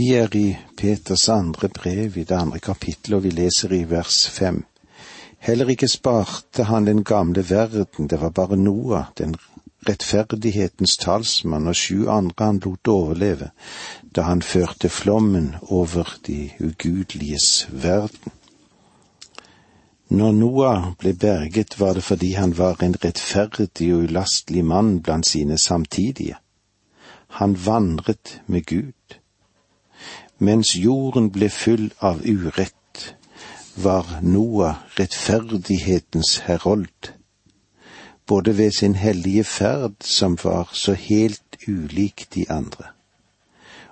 Vi er i Peters andre brev i det andre kapittelet, og vi leser i vers fem. Heller ikke sparte han den gamle verden, det var bare Noah, den rettferdighetens talsmann og sju andre han lot overleve, da han førte flommen over de ugudeliges verden. Når Noah ble berget, var det fordi han var en rettferdig og ulastelig mann blant sine samtidige. Han vandret med Gud. Mens jorden ble full av urett, var Noah rettferdighetens herold, både ved sin hellige ferd, som var så helt ulik de andre,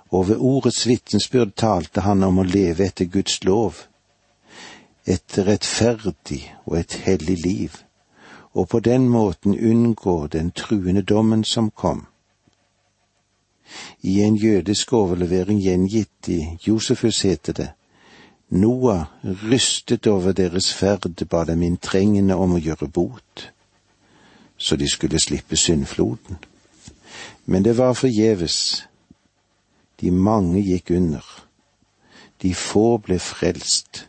og ved ordets vitnesbyrd talte han om å leve etter Guds lov, et rettferdig og et hellig liv, og på den måten unngå den truende dommen som kom. I en jødisk overlevering gjengitt i Josefus heter det, Noah rystet over deres ferd, ba dem inntrengende om å gjøre bot, så de skulle slippe syndfloden. Men det var forgjeves. De mange gikk under. De få ble frelst.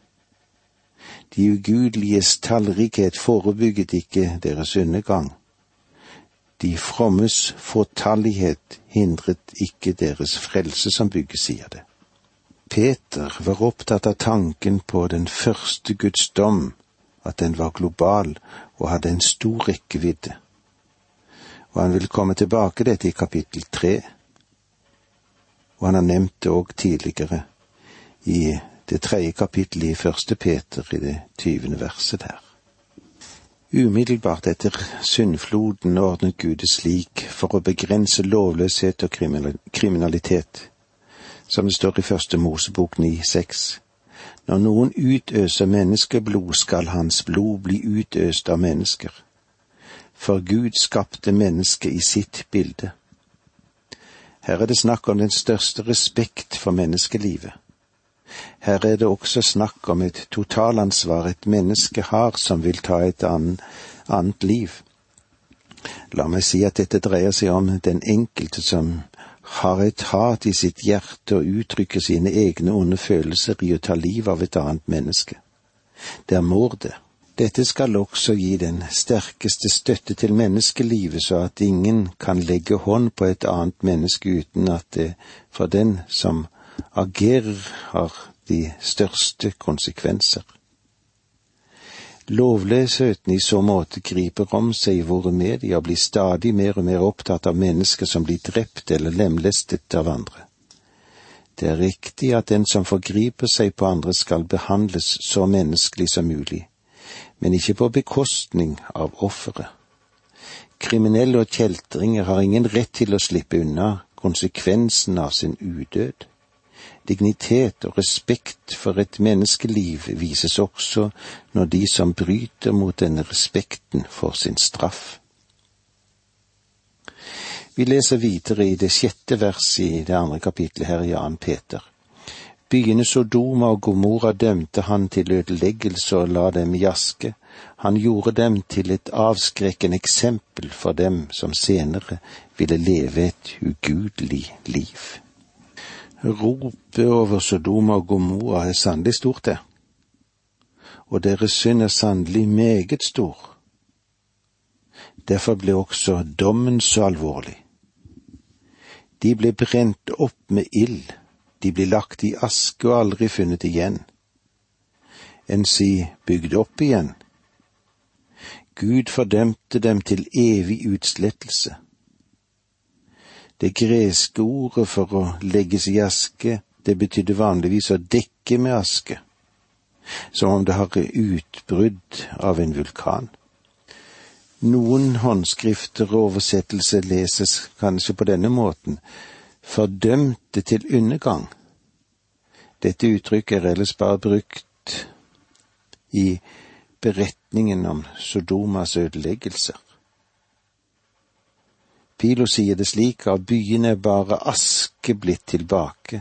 De ugudeliges tallrikhet forebygget ikke deres undergang. De frommes fåtallighet hindret ikke deres frelse, som bygge, sier det. Peter var opptatt av tanken på den første Guds dom, at den var global og hadde en stor rekkevidde. Og han vil komme tilbake dette i kapittel tre, og han har nevnt det òg tidligere i det tredje kapittelet i første Peter i det tyvende verset der. Umiddelbart etter syndfloden ordnet Gud det slik for å begrense lovløshet og kriminalitet, som det står i første Mosebok 9,6. Når noen utøser menneskeblod, skal hans blod bli utøst av mennesker. For Gud skapte mennesket i sitt bilde. Her er det snakk om den største respekt for menneskelivet. Her er det også snakk om et totalansvar et menneske har som vil ta et annet, annet liv. La meg si at dette dreier seg om den enkelte som har et hat i sitt hjerte og uttrykker sine egne onde følelser i å ta livet av et annet menneske. Det er mordet. Dette skal også gi den sterkeste støtte til menneskelivet, så at ingen kan legge hånd på et annet menneske uten at det for den som agerer, har de største konsekvenser. Lovløsheten i så måte griper om seg i våre medier og blir stadig mer og mer opptatt av mennesker som blir drept eller lemlestet av andre. Det er riktig at den som forgriper seg på andre skal behandles så menneskelig som mulig, men ikke på bekostning av offeret. Kriminelle og kjeltringer har ingen rett til å slippe unna konsekvensen av sin udød. Dignitet og respekt for et menneskeliv vises også når de som bryter mot denne respekten, får sin straff. Vi leser videre i det sjette verset i det andre kapitlet her i Jan Peter. Byene Sodoma og Gomorra dømte han til ødeleggelse og la dem i aske. Han gjorde dem til et avskrekkende eksempel for dem som senere ville leve et ugudelig liv. Ropet over Sodoma og Gomorra er sannelig stort, det. Og deres synd er sannelig meget stor. Derfor ble også dommen så alvorlig. De ble brent opp med ild, de ble lagt i aske og aldri funnet igjen. Enn si bygd opp igjen. Gud fordømte dem til evig utslettelse. Det greske ordet for å legges i aske, det betydde vanligvis å dekke med aske, som om det har utbrudd av en vulkan. Noen håndskrifter og oversettelser leses kanskje på denne måten, fordømte til undergang. Dette uttrykket er ellers bare brukt i beretningen om Sodomas ødeleggelser. Pilo sier det slik, av byene er bare aske blitt tilbake.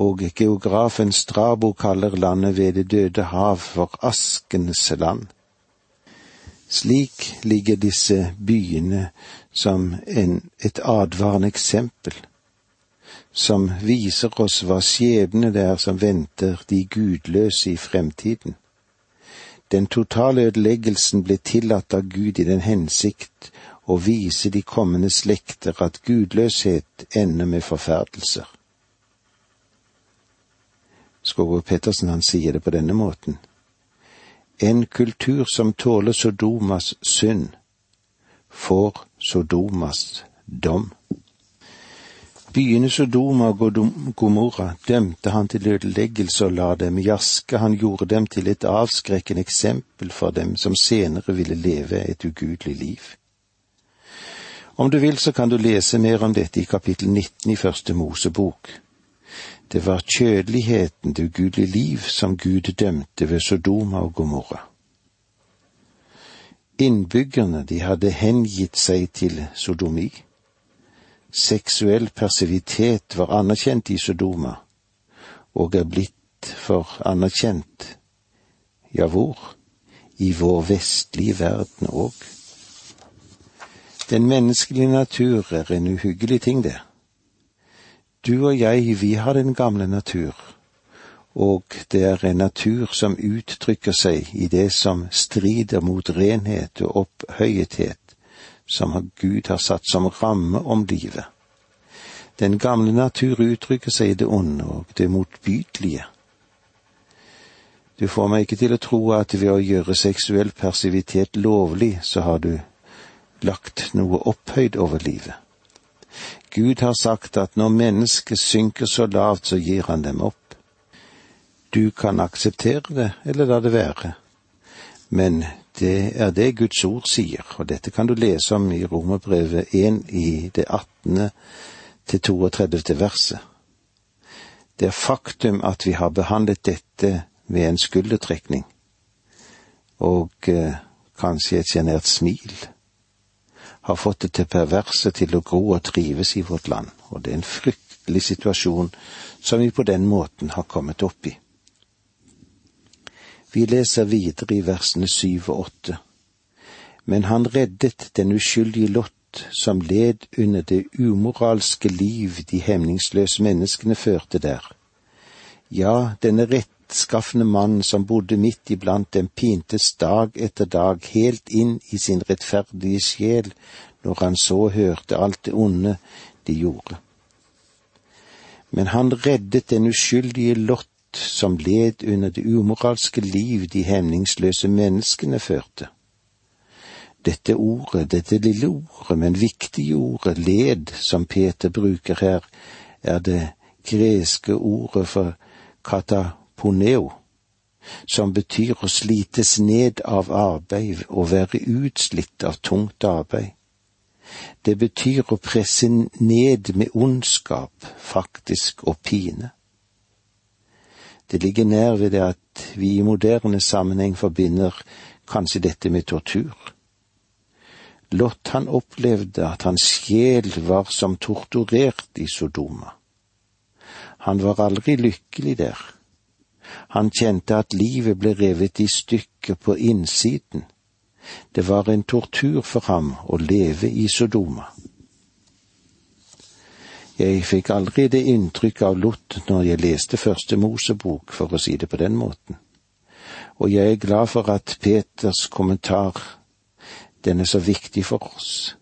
Og geografen Strabo kaller landet ved Det døde hav for askens land. Slik ligger disse byene som en, et advarende eksempel, som viser oss hva skjebne det er som venter de gudløse i fremtiden. Den totale ødeleggelsen ble tillatt av Gud i den hensikt å vise de kommende slekter at gudløshet ender med forferdelser. Skogvold Pettersen han sier det på denne måten. En kultur som tåler Sodomas synd, får Sodomas dom. Byene Sodoma og Gomorra dømte han til ødeleggelse og la dem jaske, han gjorde dem til et avskrekkende eksempel for dem som senere ville leve et ugudelig liv. Om du vil, så kan du lese mer om dette i kapittel 19 i Første Mosebok. Det var kjødeligheten, det ugudelige liv, som Gud dømte ved Sodoma og Gomorra. Innbyggerne, de hadde hengitt seg til sodomi seksuell persivitet var anerkjent i Sodoma, og er blitt for anerkjent, ja hvor, i vår vestlige verden òg. Den menneskelige natur er en uhyggelig ting, det. Du og jeg, vi har den gamle natur, og det er en natur som uttrykker seg i det som strider mot renhet og opphøyethet, som Gud har satt som ramme om livet. Den gamle natur uttrykker seg i det onde og det motbydelige. Du får meg ikke til å tro at ved å gjøre seksuell persivitet lovlig, så har du lagt noe opphøyd over livet. Gud har sagt at når mennesket synker så lavt, så gir han dem opp. Du kan akseptere det, eller la det være, men det er det Guds ord sier, og dette kan du lese om i Romerbrevet 1 i det 18. til 32. verset. Det er faktum at vi har behandlet dette ved en skuldertrekning, og eh, kanskje et sjenert smil, har fått det til perverse til å gro og trives i vårt land, og det er en fryktelig situasjon som vi på den måten har kommet opp i. Vi leser videre i versene syv og åtte. Men han reddet den uskyldige Lott som led under det umoralske liv de hemningsløse menneskene førte der. Ja, denne rettskaffende mannen som bodde midt iblant dem, pintes dag etter dag helt inn i sin rettferdige sjel når han så hørte alt det onde de gjorde. Men han reddet den uskyldige Lott som led under det umoralske liv de hemningsløse menneskene førte. Dette ordet, dette lille ordet, men viktige ordet led, som Peter bruker her, er det greske ordet for kataponeo, som betyr å slites ned av arbeid og være utslitt av tungt arbeid. Det betyr å presse ned med ondskap, faktisk, og pine. Det ligger nær ved det at vi i moderne sammenheng forbinder kanskje dette med tortur. Lot han opplevde at hans sjel var som torturert i Sodoma. Han var aldri lykkelig der. Han kjente at livet ble revet i stykker på innsiden. Det var en tortur for ham å leve i Sodoma. Jeg fikk aldri det inntrykk av Lot når jeg leste Første Mosebok, for å si det på den måten. Og jeg er glad for at Peters kommentar, den er så viktig for oss.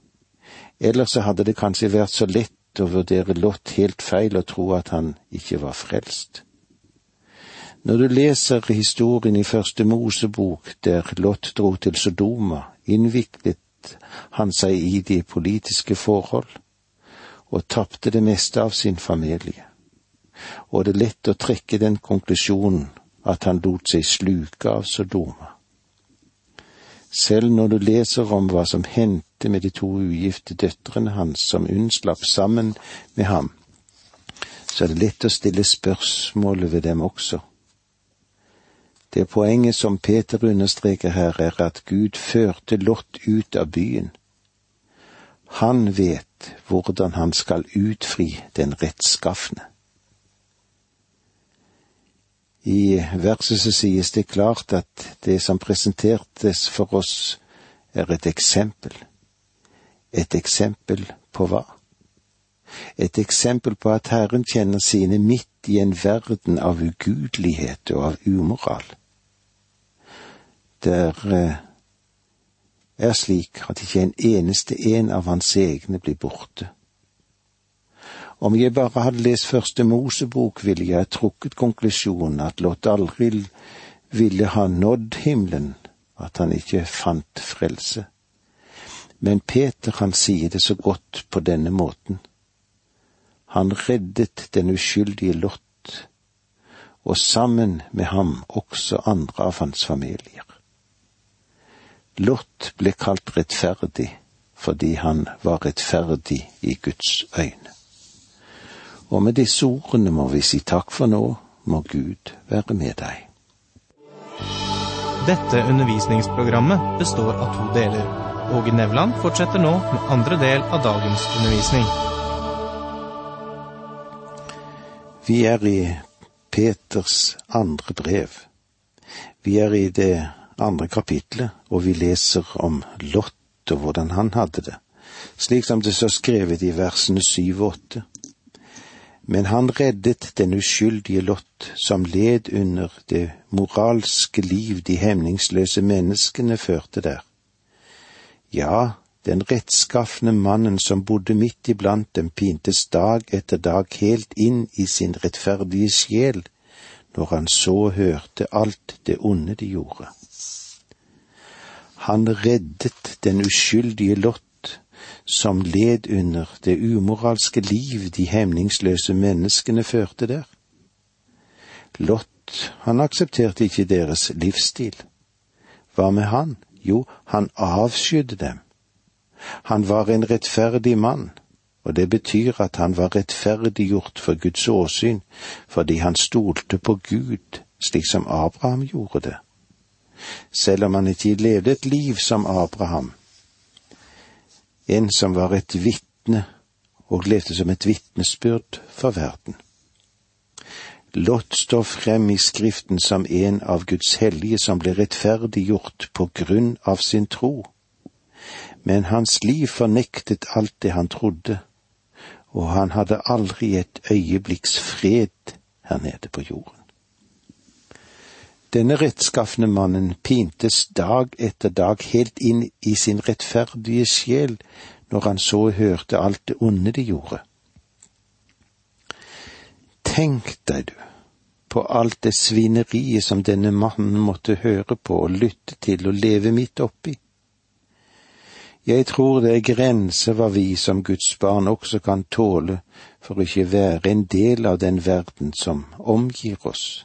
Ellers så hadde det kanskje vært så lett å vurdere Lot helt feil og tro at han ikke var frelst. Når du leser historien i Første Mosebok der Lot dro til Sodoma, innviklet han seg i de politiske forhold og tapte det meste av sin familie. Og det er lett å trekke den konklusjonen at han lot seg sluke av Sodoma. Selv når du leser om hva som hendte med de to ugifte døtrene hans som unnslapp sammen med ham, så er det lett å stille spørsmålet ved dem også. Det poenget som Peter understreker her, er at Gud førte Lot ut av byen. Han vet hvordan han skal utfri den rettskafne. I verset så sies det klart at det som presentertes for oss, er et eksempel. Et eksempel på hva? Et eksempel på at Herren kjenner sine midt i en verden av ugudelighet og av umoral. Det eh, er slik at ikke en eneste en av hans egne blir borte. Om jeg bare hadde lest første Mosebok, ville jeg trukket konklusjonen at Lot aldri ville ha nådd himmelen, at han ikke fant frelse. Men Peter han sier det så godt på denne måten. Han reddet den uskyldige Lot, og sammen med ham også andre av hans familier. Lot ble kalt rettferdig fordi han var rettferdig i Guds øyne. Og med disse ordene må vi si takk for nå, må Gud være med deg. Dette undervisningsprogrammet består av to deler. Åge Nevland fortsetter nå med andre del av dagens undervisning. Vi er i Peters andre brev. Vi er i det andre kapitlet, og vi leser om Lot og hvordan han hadde det, slik som det står skrevet i versene syv og åtte. Men han reddet den uskyldige Lot, som led under det moralske liv de hemningsløse menneskene førte der. Ja, den rettskafne mannen som bodde midt iblant dem, pintes dag etter dag helt inn i sin rettferdige sjel når han så og hørte alt det onde de gjorde. Han reddet den uskyldige Lot, som led under det umoralske liv de hemningsløse menneskene førte der. Lot, han aksepterte ikke deres livsstil. Hva med han? Jo, han avskydde dem. Han var en rettferdig mann, og det betyr at han var rettferdiggjort for Guds åsyn fordi han stolte på Gud slik som Abraham gjorde det. Selv om han ikke levde et liv som Abraham, en som var et vitne og levde som et vitnesbyrd for verden. Lot står frem i Skriften som en av Guds hellige som ble rettferdiggjort på grunn av sin tro men hans liv fornektet alt det han trodde, og han hadde aldri et øyeblikks fred her nede på jorden. Denne rettskafne mannen pintes dag etter dag helt inn i sin rettferdige sjel når han så hørte alt det onde de gjorde. Tenk deg, du, på alt det svineriet som denne mannen måtte høre på og lytte til og leve midt oppi. Jeg tror det er grenser hva vi som Guds barn også kan tåle for ikke være en del av den verden som omgir oss.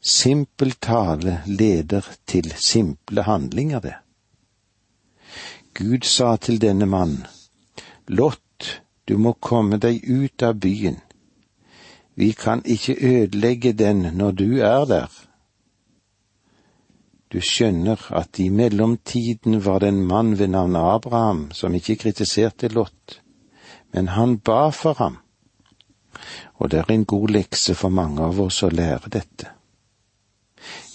Simpel tale leder til simple handlinger, det. Gud sa til denne mann, Lot, du må komme deg ut av byen. Vi kan ikke ødelegge den når du er der. Du skjønner at i mellomtiden var det en mann ved navn Abraham som ikke kritiserte Lot, men han ba for ham. Og det er en god lekse for mange av oss å lære dette.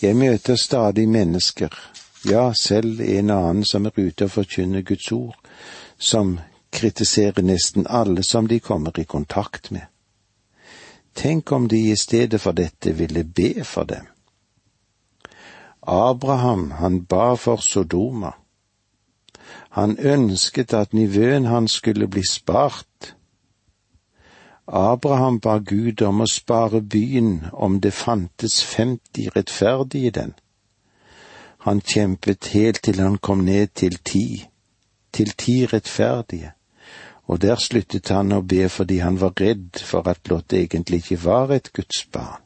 Jeg møter stadig mennesker, ja, selv en annen som er ute og forkynner Guds ord, som kritiserer nesten alle som de kommer i kontakt med. Tenk om de i stedet for dette ville be for dem Abraham, han ba for Sodoma. Han ønsket at nivøen hans skulle bli spart. Abraham ba Gud om å spare byen om det fantes femti rettferdige i den. Han kjempet helt til han kom ned til ti, til ti rettferdige, og der sluttet han å be fordi han var redd for at Lot egentlig ikke var et Guds barn.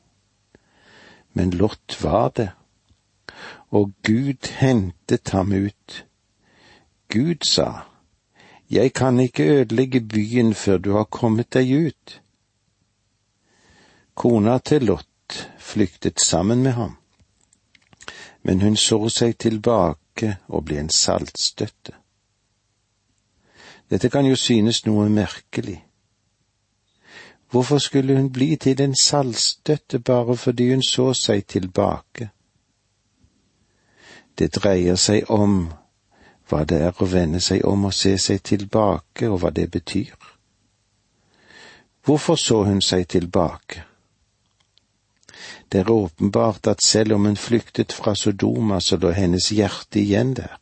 Men Lot var det, og Gud hentet ham ut. Gud sa, Jeg kan ikke ødelegge byen før du har kommet deg ut. Kona til Lot flyktet sammen med ham, men hun så seg tilbake og ble en saltstøtte. Dette kan jo synes noe merkelig. Hvorfor skulle hun bli til en saltstøtte bare fordi hun så seg tilbake? Det dreier seg om hva det er å vende seg om og se seg tilbake, og hva det betyr. Hvorfor så hun seg tilbake? Det er åpenbart at selv om hun flyktet fra Sodoma, så lå hennes hjerte igjen der.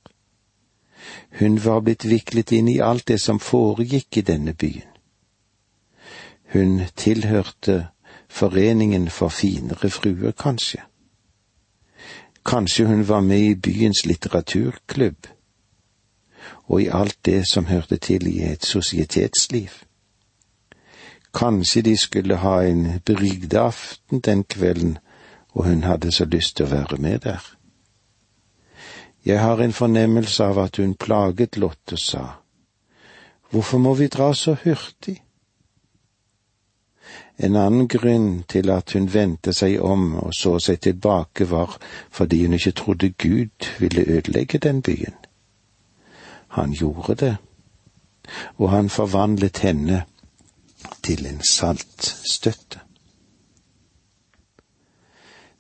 Hun var blitt viklet inn i alt det som foregikk i denne byen. Hun tilhørte Foreningen for finere fruer, kanskje. Kanskje hun var med i byens litteraturklubb, og i alt det som hørte til i et sosietetsliv. Kanskje de skulle ha en brygdeaften den kvelden, og hun hadde så lyst til å være med der. Jeg har en fornemmelse av at hun plaget Lotte og sa, Hvorfor må vi dra så hurtig? En annen grunn til at hun vendte seg om og så seg tilbake, var fordi hun ikke trodde Gud ville ødelegge den byen. Han gjorde det, og han forvandlet henne til en saltstøtte.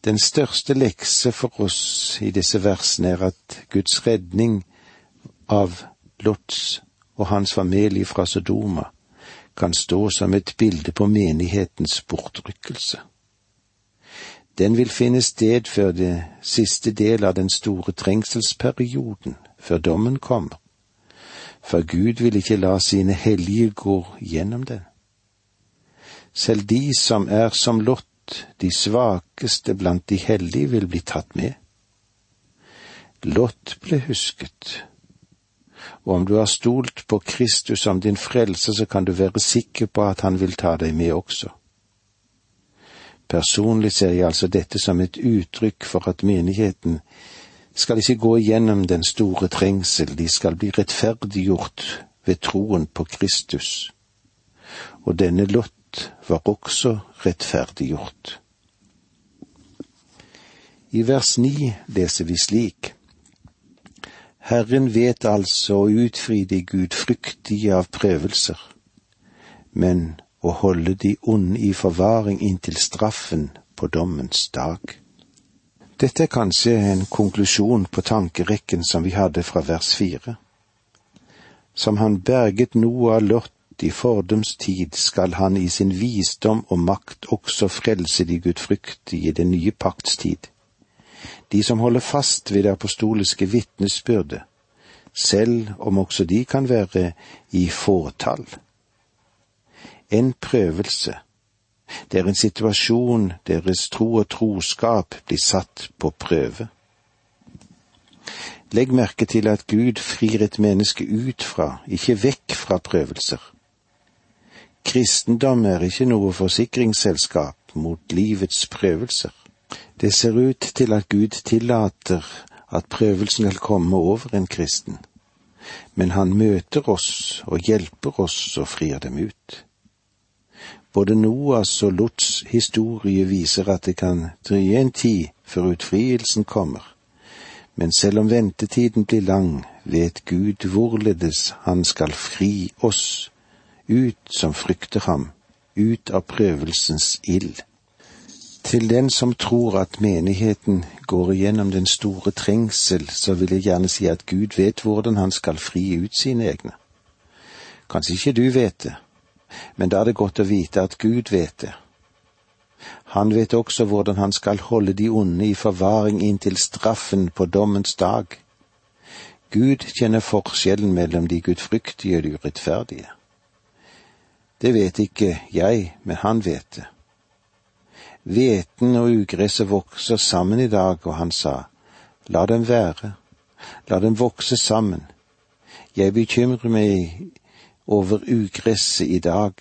Den største lekse for oss i disse versene er at Guds redning av Lots og hans familie fra Sodoma kan stå som et bilde på menighetens bortrykkelse. Den vil finne sted før det siste del av den store trengselsperioden, før dommen kommer. For Gud vil ikke la sine hellige gå gjennom den. Selv de som er som Lot, de svakeste blant de hellige, vil bli tatt med. Lot ble husket, og om du har stolt på Kristus som din frelse, så kan du være sikker på at han vil ta deg med også. Personlig ser jeg altså dette som et uttrykk for at menigheten skal ikke gå igjennom den store trengsel, de skal bli rettferdiggjort ved troen på Kristus. Og denne Lot var også rettferdiggjort. I vers ni leser vi slik. Herren vet altså å utfri de gudfryktige av prøvelser, men å holde de onde i forvaring inntil straffen på dommens dag. Dette er kanskje en konklusjon på tankerekken som vi hadde fra vers fire. Som han berget noe av Lot i fordums tid skal han i sin visdom og makt også frelse de gudfryktige i den nye pakts tid. De som holder fast ved det apostoliske vitnesbyrdet, selv om også de kan være i fåtall. En prøvelse. Det er en situasjon deres tro og troskap blir satt på prøve. Legg merke til at Gud frir et menneske ut fra, ikke vekk fra prøvelser. Kristendom er ikke noe forsikringsselskap mot livets prøvelser. Det ser ut til at Gud tillater at prøvelsen vil komme over en kristen, men han møter oss og hjelper oss og frir dem ut. Både Noas og Lots historie viser at det kan drøye en tid før utfrielsen kommer, men selv om ventetiden blir lang, vet Gud hvorledes han skal fri oss ut som frykter ham, ut av prøvelsens ild. Til den som tror at menigheten går igjennom den store trengsel, så vil jeg gjerne si at Gud vet hvordan han skal fri ut sine egne. Kanskje ikke du vet det, men da er det godt å vite at Gud vet det. Han vet også hvordan han skal holde de onde i forvaring inntil straffen på dommens dag. Gud kjenner forskjellen mellom de gudfryktige og de urettferdige. Det vet ikke jeg, men han vet det. Hveten og ugresset vokser sammen i dag, og han sa, la dem være, la dem vokse sammen. Jeg bekymrer meg over ugresset i dag.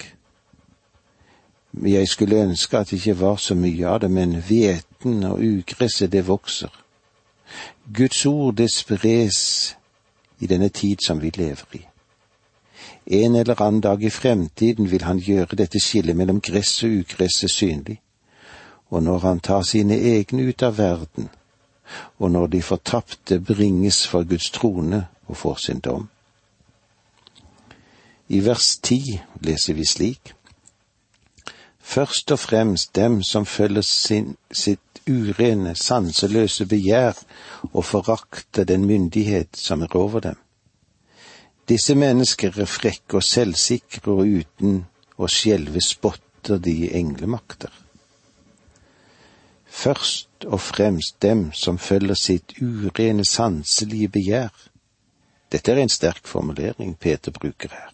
Jeg skulle ønske at det ikke var så mye av det, men hveten og ugresset, det vokser. Guds ord, det spres i denne tid som vi lever i. En eller annen dag i fremtiden vil han gjøre dette skillet mellom gress og ugresset synlig, og når han tar sine egne ut av verden, og når de fortapte bringes for Guds trone og får sin dom. I vers ti leser vi slik. Først og fremst dem som følger sin, sitt urene, sanseløse begjær og forakter den myndighet som er over dem. Disse mennesker er frekke og selvsikre og uten å skjelve spotter de englemakter. Først og fremst dem som følger sitt urene sanselige begjær. Dette er en sterk formulering Peter bruker her.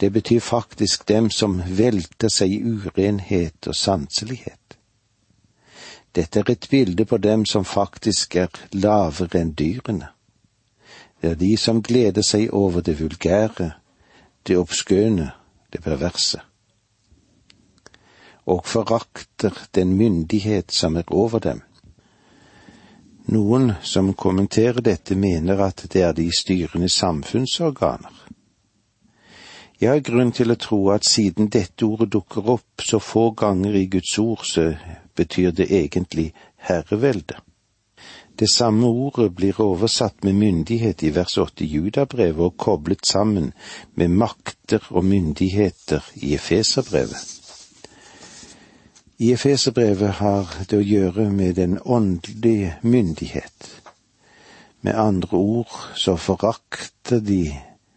Det betyr faktisk dem som velter seg i urenhet og sanselighet. Dette er et bilde på dem som faktisk er lavere enn dyrene. Det er de som gleder seg over det vulgære, det obskøne, det perverse. Og forakter den myndighet som er over dem. Noen som kommenterer dette, mener at det er de styrende samfunnsorganer. Jeg har grunn til å tro at siden dette ordet dukker opp så få ganger i Guds ord, så betyr det egentlig herrevelde. Det samme ordet blir oversatt med myndighet i vers åtte i Judabrevet og koblet sammen med makter og myndigheter i Efeserbrevet. I Efeserbrevet har det å gjøre med den åndelige myndighet. Med andre ord så forakter de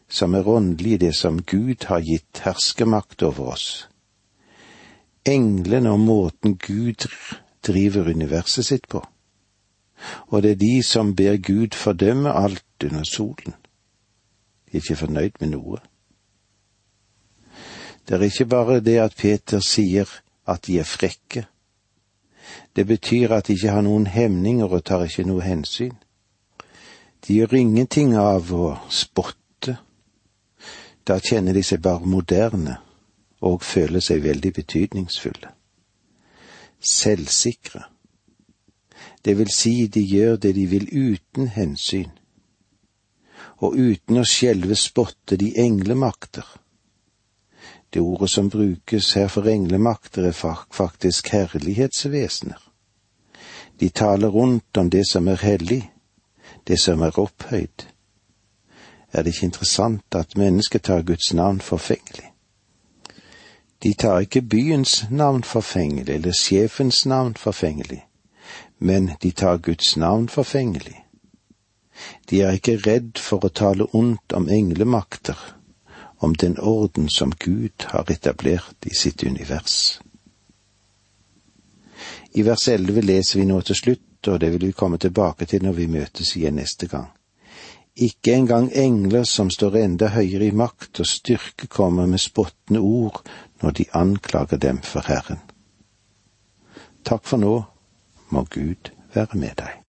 som er åndelige, det som Gud har gitt herskemakt over oss. Englene og måten Gud driver universet sitt på og det er de som ber Gud fordømme alt under solen. De er ikke fornøyd med noe. Det er ikke bare det at Peter sier at de er frekke. Det betyr at de ikke har noen hemninger og tar ikke noe hensyn. De gjør ingenting av å spotte. Da kjenner de seg bare moderne og føler seg veldig betydningsfulle. Selvsikre det vil si de gjør det de vil uten hensyn, og uten å skjelve spotte de englemakter. Det ordet som brukes her for englemakter er faktisk herlighetsvesener. De taler rundt om det som er hellig, det som er opphøyd. Er det ikke interessant at mennesket tar Guds navn forfengelig? De tar ikke byens navn forfengelig eller sjefens navn forfengelig men de tar Guds navn forfengelig. De er ikke redd for å tale ondt om englemakter, om den orden som Gud har etablert i sitt univers. I vers elleve leser vi nå til slutt, og det vil vi komme tilbake til når vi møtes igjen neste gang. Ikke engang engler som står enda høyere i makt og styrke, kommer med spottende ord når de anklager dem for Herren. Takk for nå må Gud være med deg.